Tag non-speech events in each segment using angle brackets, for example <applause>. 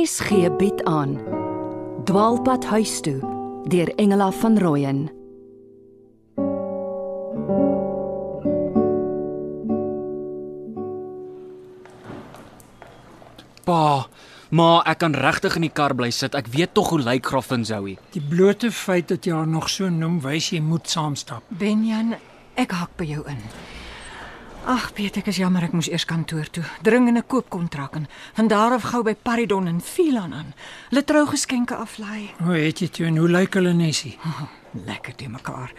RSG bied aan Dwaalpad huis toe deur Engela van Rooyen Pa, maar ek kan regtig in die kar bly sit. Ek weet tog hoe lyk Graffin Zoe. Die blote feit dat jy haar nog so noem, wys jy moet saamstap. Benjan, ek hak by jou in. Ag, Piet, ek is jammer ek moes eers kantoor toe. Dringende koopkontrak en van daar af gou by Paridon en Philan aan. Hulle trougeskenke aflaai. Hoe het jy toe en hoe lyk hulle Nessie? <laughs> Lekker te mekaar.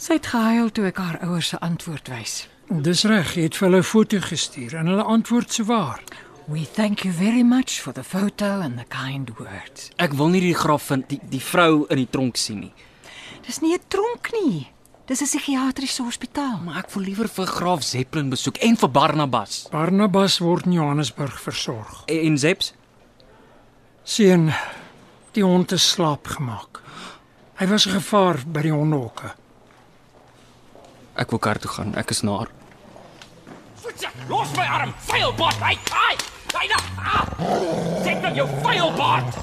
Sy het gehuil toe ek haar ouers se antwoord wys. Dis reg, jy het vir hulle 'n foto gestuur en hulle antwoord se waar. We thank you very much for the photo and the kind words. Ek wil nie die Graffin die die vrou in die tronk sien nie. Dis nie 'n tronk nie. Dis 'n psigiatriese hospitaal. Maar ek wil liewer vir Graaf Zeppelin besoek en vir Barnabas. Barnabas word in Johannesburg versorg. En, en Zeps? Sien, die hond is slaap gemaak. Hy was 'n gevaar by die hondehokke. Ek wil kar toe gaan. Ek is naar. Los my arm, vuilbaard. Hey, hey. Hyna. Sit met jou vuilbaard.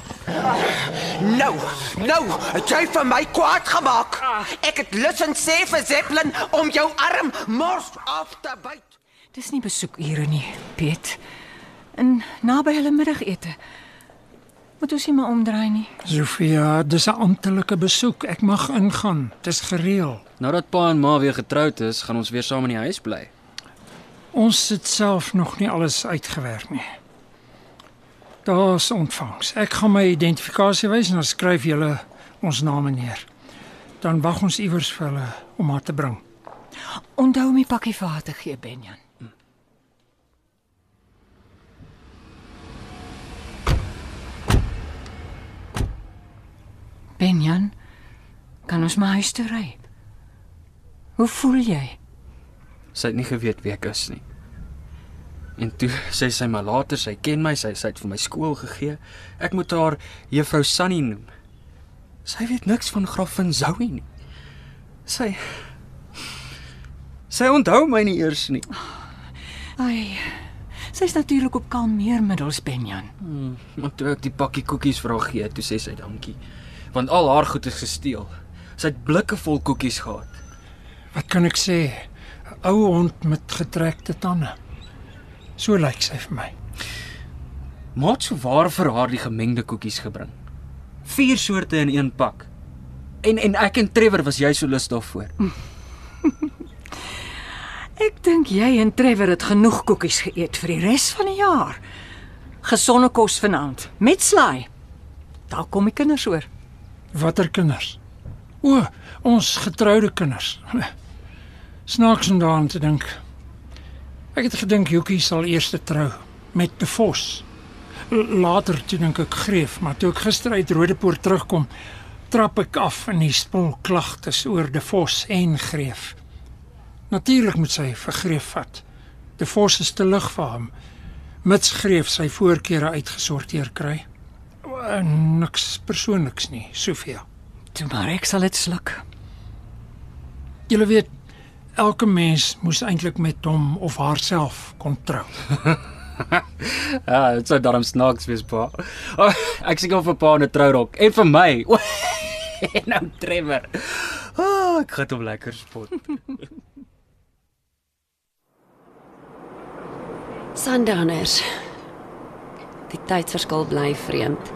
Nou, nou, het jy vir my kwaad gemaak. Ek het lus en sê vir Zeppelin om jou arm mors af te byt. Dis nie besoekure nie, Piet. En naby hulle middagete. Moet ons nie maar omdraai nie. Sofia, dis 'n amptelike besoek. Ek mag ingaan. Dis gereël. Nou dat pa en ma weer getroud is, gaan ons weer saam in die huis bly. Ons het self nog nie alles uitgewerk nie. Daar's ontvangs. Ek gaan my identifikasie wys en dan skryf julle ons name neer. Dan wag ons iewers vir hulle om haar te bring. Onthou my pakkie vir haar te gee, Benjan. Benjan, kan ons maar huis toe ry? Hoe voel jy? Sy het nie geweet wie ek is nie. En toe sê sy maar later sy ken my, sy sy het vir my skool gegee. Ek moet haar juffrou Sunny noem. Sy weet niks van Graffin Zoe nie. Sy Sy onthou my nie eers nie. Ai. Sy's natuurlik op kalmeermiddels, Benjan. Hmm, maar toe ek die pakkie koekies vir haar gee, toe sê sy dankie. Want al haar goed is gesteel. Sy het blikke vol koekies gehad. Wat kan ek sê? 'n Ou hond met getrekte tande. So lyk sy vir my. Maat sou waar vir haar die gemengde koekies gebring. Vier soorte in een pak. En en ek en Trevor was jy so lus daarvoor. <laughs> Ek dink jy en Trevor het genoeg koekies geëet vir die res van die jaar. Gesonde kos vanaand met slaai. Daar kom die kinders oor. Watter kinders? O, ons getroude kinders. <laughs> Snaaks om daaraan te dink. Ek het gedink Joekie sal eers trou met De Vos. Later toe dink ek Greef, maar toe ek gister uit Rodepoort terugkom, trap ek af in die spul klagtes oor De Vos en Greef. Natuurlik moet sy vir Greef vat. De Vos is te lig vir hom. Mits Greef sy voorkeure uitgesorteer kry. O, Niks persoonliks nie, Sofia. Toe maar ek sal dit sluk. Jy weet elke mens moes eintlik met hom of haarself kon trou. <laughs> Ja, dit sou darm snaaks wees, pa. Oh, <laughs> ek sien hom vir pa 'n trourok en vir my. O, <laughs> en nou Trevor. Oh, ek gaan hom lekker spot. Sundowner's. Die tydsverskil bly vreemd.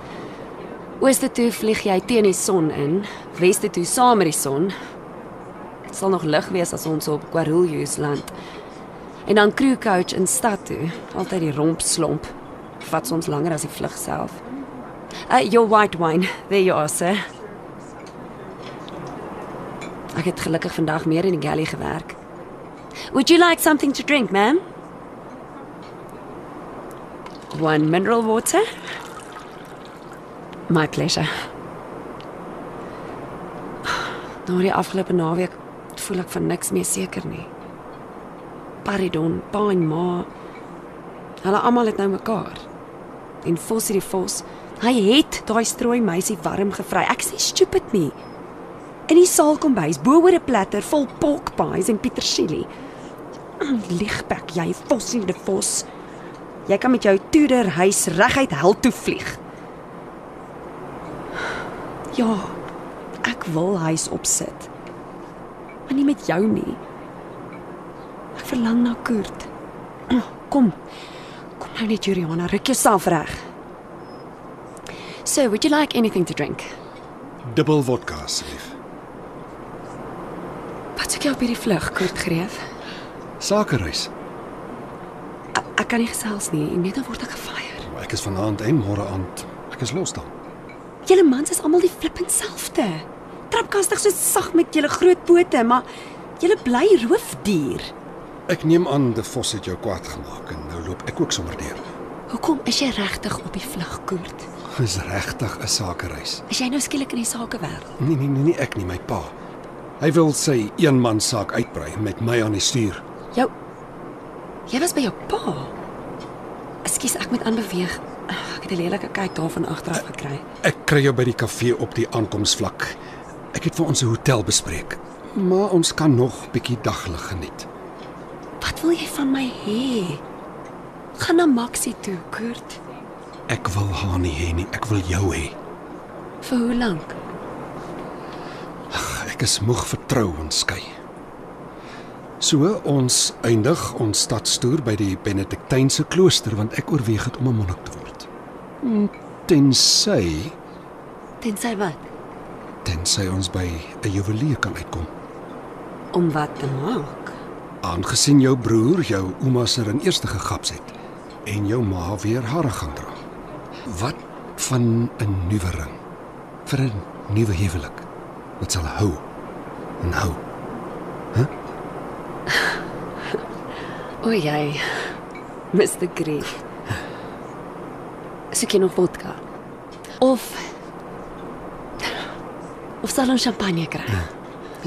Ooste toe vlieg jy teen die son in, weste toe saam met die son. Dit sal nog lig wees as ons op Quarulus land. En dan crew coach in stad toe, altyd die romp slomp. Vat soms langer as die vlug self. Uh, your white wine. There you are, sir. Ek het gelukkig vandag meer in die galley gewerk. Would you like something to drink, ma'am? One mineral water? My pleasure. <sighs> Nou die afgelope naweek voel ek van niks meer seker nie. Paridon, pa en ma. Hulle almal het nou mekaar. En Vos het die Vos. Hy het daai strooi meisie warm gevry. Ek nie stupid nie. In die saal kom bys bo oor 'n platter vol pork pies en petersilie. <clears throat> Ligbek, jy Vos en die Vos. Jy kan met jou toederhuis reguit hel toe vlieg. Ja, ek wil huis opsit. Maar nie met jou nie. Ek verlang na Kurt. Kom. Kom nou net Juliana, ruk jouself reg. So, would you like anything to drink? Dubbel vodka asseblief. Wat soek jy op hierdie vlug, Kurt Greef? Sakereis. Ek, ek kan nie gesels nie. Net dan word ek gefire. Ek is vanaand en môre aand. Ek is los dan. Julle mans is almal die flippend selfde. Trapkastig so sag met julle groot pote, maar julle bly roofdier. Ek neem aan die vos het jou kwaad gemaak en nou loop ek ook sommer deur. Hoekom is jy regtig op die vlug, Kurt? Dis regtig 'n sakereis. Is jy nou skielik in die sakewêreld? Nee nee nee, nie ek nie, my pa. Hy wil sy eenman saak uitbrei met my aan die stuur. Jou Jy was by jou pa. Ekskuus, ek moet aanbeweeg. Ek het 'n lelike kyk daarvan agteraf gekry. Ek kry jou by die kafee op die aankomsvlak. Ek het vir ons 'n hotel bespreek. Maar ons kan nog bietjie daglig geniet. Wat wil jy van my hê? Gaan na Maxie toe, Kurt. Ek wil haar nie hê nie, ek wil jou hê. Vir hoe lank? Ek is moeg vertrou en skei. So ons eindig ons stadstoer by die Benediktynse klooster want ek oorweeg dit om 'n monnik te word. Mm, Tensy Tensy wat? Tensy ons by 'n juwelier kan uitkom. Om wat te maak? Aangesien jou broer jou ouma se ring eers gegaps het en jou ma weer hare gaan dra. Wat van 'n nuwe ring vir 'n nuwe huwelik? Wat sal hou en hou? <laughs> O jy. Mr. Grief. Soek jy nog vodka? Of Of sal ons champagne kry?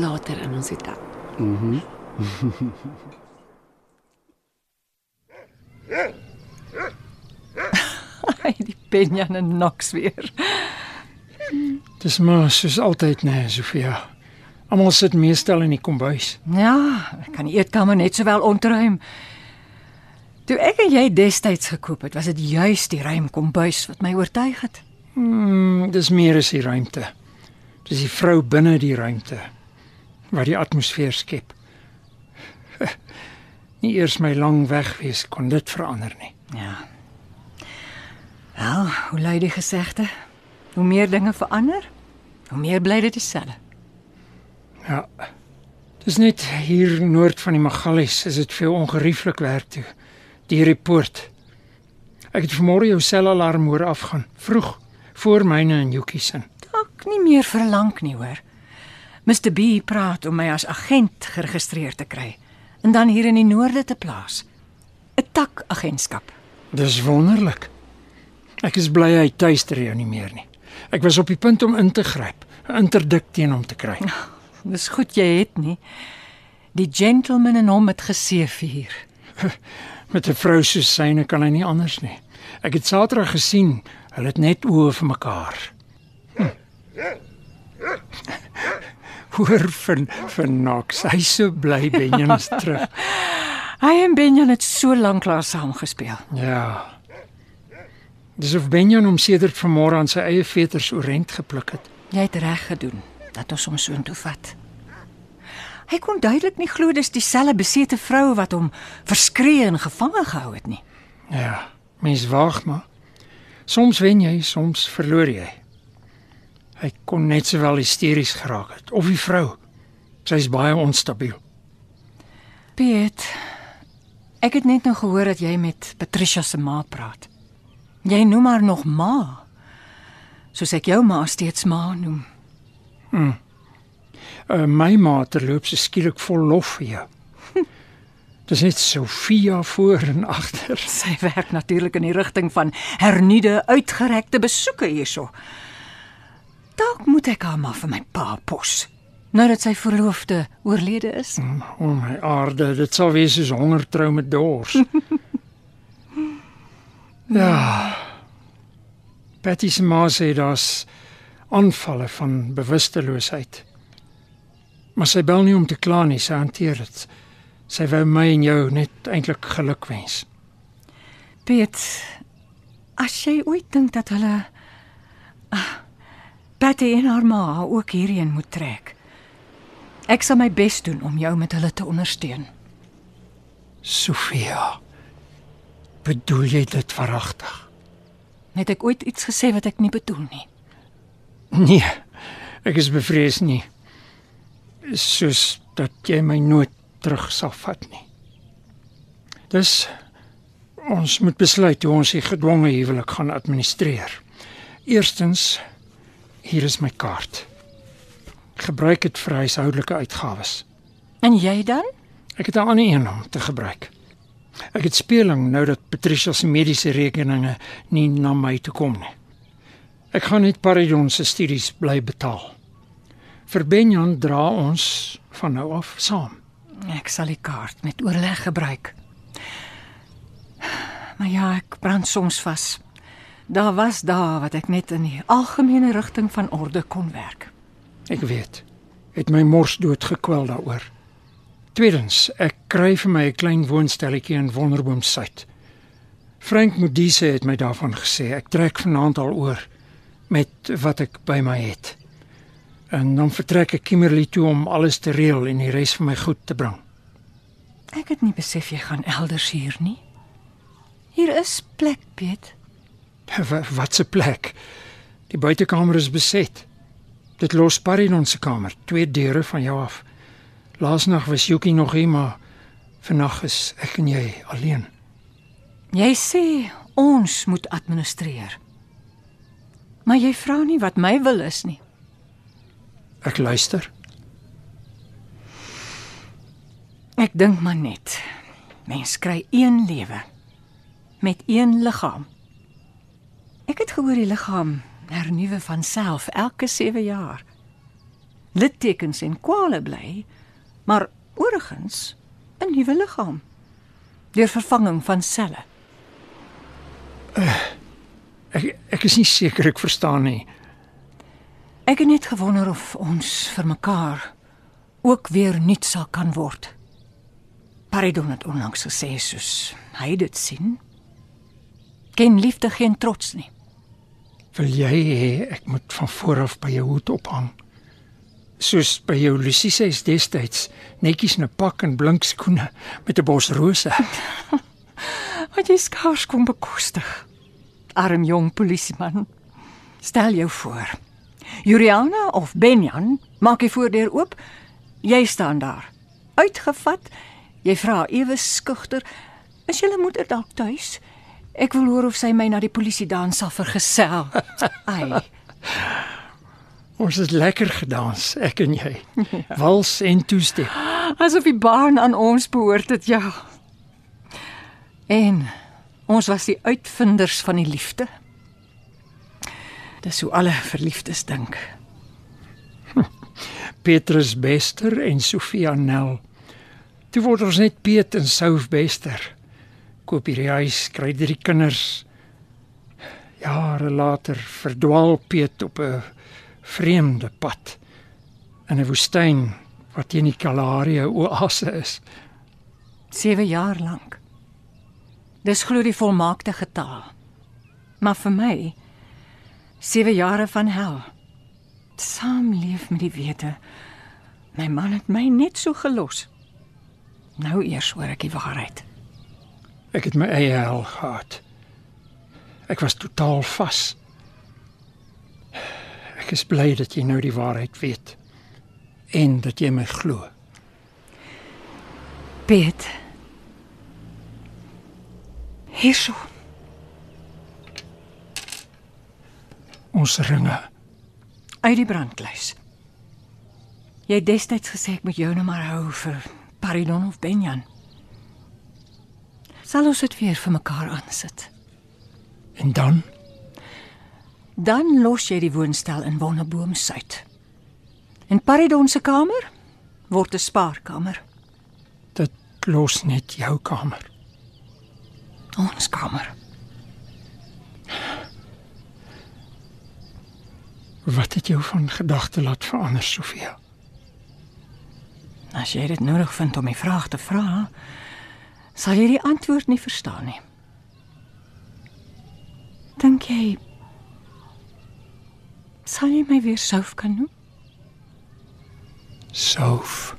Later in ons hotel. <laughs> Ai, die Benjan en Knox weer. Dis maar soos altyd, nee, Sofia. Almal sit meestal in die kombuis. Ja, ek kan die eetkamer net sowel ontruim. Toe ek en jy destyds gekoop het, was dit juis die ruim kombuis wat my oortuig het. Mm, dis meer as die ruimte. Dis die vrou binne die ruimte wat die atmosfeer skep. <laughs> Nie eers my lang weg wees kon dit verander nie. Ja. Wel, hoe lui die gesegde? Hoe meer dinge verander, hoe meer bly dit dieselfde. Ja. Dis net hier noord van die Magalies is dit veel ongerieflik werk toe. Die report. Ek het vanmôre jou selalarm hoor afgaan, vroeg voor myne en Jukie se. Nie meer verlang nie, hoor. Mr B praat om my as agent geregistreer te kry en dan hier in die noorde te plaas. 'n Tak agentskap. Dis wonderlik. Ek is bly hy tuister jou nie meer nie. Ek was op die punt om in te gryp, 'n interdik teen hom te kry. <laughs> Dis goed jy het nie. Die gentleman en hom het geseëvier. <laughs> Met 'n vrou soos syne kan hy nie anders nie. Ek het Saterdag gesien, hulle het net oë vir mekaar. Hoor van van Knox. Hy so bly Benjamin is <laughs> terug. Hy en Benjan het so lank lank saam gespeel. Ja. Dis of Benjamin hom sedert vanmôre aan sy eie veters oorent gepluk het. Jy het reg gedoen dat ons hom so intoe vat. Hy kon duidelik nie glo dis dieselfde besete vrou wat hom verskree en gevange gehou het nie. Ja, mens waag maar. Soms wen jy, soms verloor jy. Hy kon net sowel hysteries geraak het of die vrou. Sy's baie onstabiel. Piet, ek het net nou gehoor dat jy met Patricia se ma praat. Jy noem haar nog ma. Soos ek jou ma steeds ma noem. Uh, my ma terloops is skielik vol lof vir jou. <laughs> Dis net Sofia voor en agter. Sy werk natuurlik in die rigting van hernuide uitgerekte besoeke hierso. Dalk moet ek haar maar vir my pa pos. Nou dat sy verloofde oorlede is. O oh my aarde, dit sal wees soos hongertrou met dors. <laughs> ja. Patty se ma sê daar's aanvalle van bewusteloosheid. Maar sy bel nie om te kla nie, sy hanteer dit. Sy wou my en jou net eintlik geluk wens. Piet, as jy ooit dink dat hulle ah, Patty en haar ma ook hierheen moet trek. Ek sal my bes doen om jou met hulle te ondersteun. Sofia. Bedoel jy dit verragtig? Het ek ooit iets gesê wat ek nie bedoel nie? Nee. Ek is bevrees nie. Soos dat jy my nooit terug sal vat nie. Dis ons moet besluit hoe ons die gedwonge huwelik gaan administreer. Eerstens hier is my kaart. Gebruik dit vir huishoudelike uitgawes. En jy dan? Ek het 'n ander een om te gebruik. Ek het speling nou dat Patricia se mediese rekeninge nie na my toe kom nie. Ek gaan net Paridon se studies bly betaal. Vir Benjan dra ons van nou af saam. Ek sal die kaart met oorleg gebruik. Maar ja, ek brand soms vas. Daar was dae wat ek net in die algemene rigting van orde kon werk. Ek weet. Het my mors dood gekwel daaroor. Tweedens, ek kry vir my 'n klein woonstelletjie in Wonderboom Suid. Frank Modise het my daarvan gesê. Ek trek vanaand al oor met wat ek by my het. En dan vertrek ek Kimberley toe om alles te reël en die res van my goed te bring. Ek het nie besef jy gaan elders hier nie. Hier is plek, Piet. Wat se plek? Die buitekamer is beset. Dit los Paridon se kamer, twee deure van jou af. Laasnag was Yuki nog hier, maar vannag is ek en jy alleen. Jy sê ons moet administreer. Maar jy vra nie wat my wil is nie. Ek luister. Ek dink maar net. Mens kry een lewe met een liggaam. Ek het gehoor die liggaam hernuwe van self elke 7 jaar. Littekens en kwale bly, maar oorgens 'n nuwe liggaam deur vervanging van selle. Ek ek is nie seker ek verstaan nie. Ek het net gewonder of ons vir mekaar ook weer nuut sal kan word. Paridon het onlangs gesê soos hy dit sien. Geen liefde, geen trots nie. Wil jy hê ek moet van voor af by jou hoed ophang? Soos by jou Lucie se destyds, netjies 'n pak en blink skoene met 'n bos rose. <laughs> Wat jy skaars kon bekostig. Arm jong polisieman. Stel jou voor. Juliana of Benjan, maak die voordeur oop. Jy staan daar. Uitgevat. Jy vra ewe skugter, "Is julle moeder dalk tuis?" Ek wil hoor of sy my na die polisie dans sal vergesel. <laughs> Ai, Ons het lekker gedans, ek en jy. Wals en toestep. asof die baan aan ons behoort het, ja. En ons was die uitvinders van die liefde. Dis hoe alle verliefdes dink. <laughs> Petrus Bester en Sofia Nel. Toe word ons net Piet en Souf Bester. Koop hierdie huis, kry drie kinders. Jare later verdwaal Piet op 'n vreemde pad in 'n woestyn wat teen die Kalahari oase is. 7 jaar lank. Dis glo die volmaakte getal. Maar vir my 7 jare van hel. Saamleef met die wete my man het my net so gelos. Nou eers hoor ek die waarheid. Ek het my eie hel gehad. Ek was totaal vas. Ek is bly dat jy nou die waarheid weet en dat jy my glo. Piet. Hierso. Ons ringe. uit die brandkluis. Jy het destyds gesê ek moet jou nou maar hou vir Paridon of Benjan. Sal ons dit weer vir mekaar aansit. En dan Dan los jy die woonstel in Wonderboom Suid. En Paridon se kamer word 'n spaarkamer, dit los net jou kamer. ons kamer. Wat het jou van gedagte laat verander, Sofia? As jy dit nodig vind om die vraag te vra, sal jy die antwoord nie verstaan nie. Dink jy sal jy my weer Souf kan noem? Souf.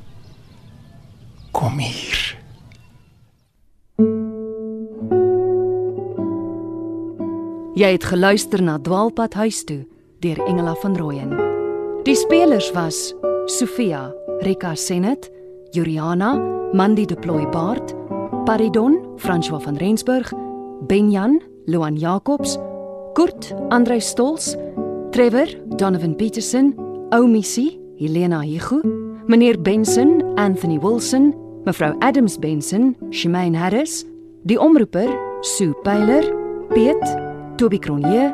Kom hier. Jy het geluister na Dwaalpad huis toe deur Engela van Rooyen. Die spelers was Sofia, Rika Senet, Juliana, Mandy de Plooi Baard, Paridon, François van Rensburg, Benjan, Loan Jacobs, Kurt, Andrei Stols, Trevor, Donovan Petersen, Oumissie, Helena Higu, meneer Benson, Anthony Wilson, mevrou Adams Benson, Shemaine Harris, die omroeper, Sue Pyler, Piet, Toby Cronje,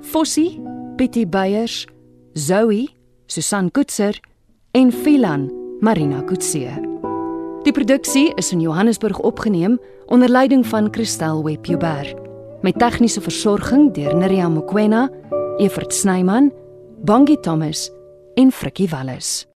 Fossie, Pietie Beyers, Zoe, Susan Koetser en Philan, Marina Kutse. Die produksie is in Johannesburg opgeneem onder leiding van Christel Webber met tegniese versorging deur Neriya Mkwena, Evert Snyman, Bongie Thomas en Frikkie Wallis.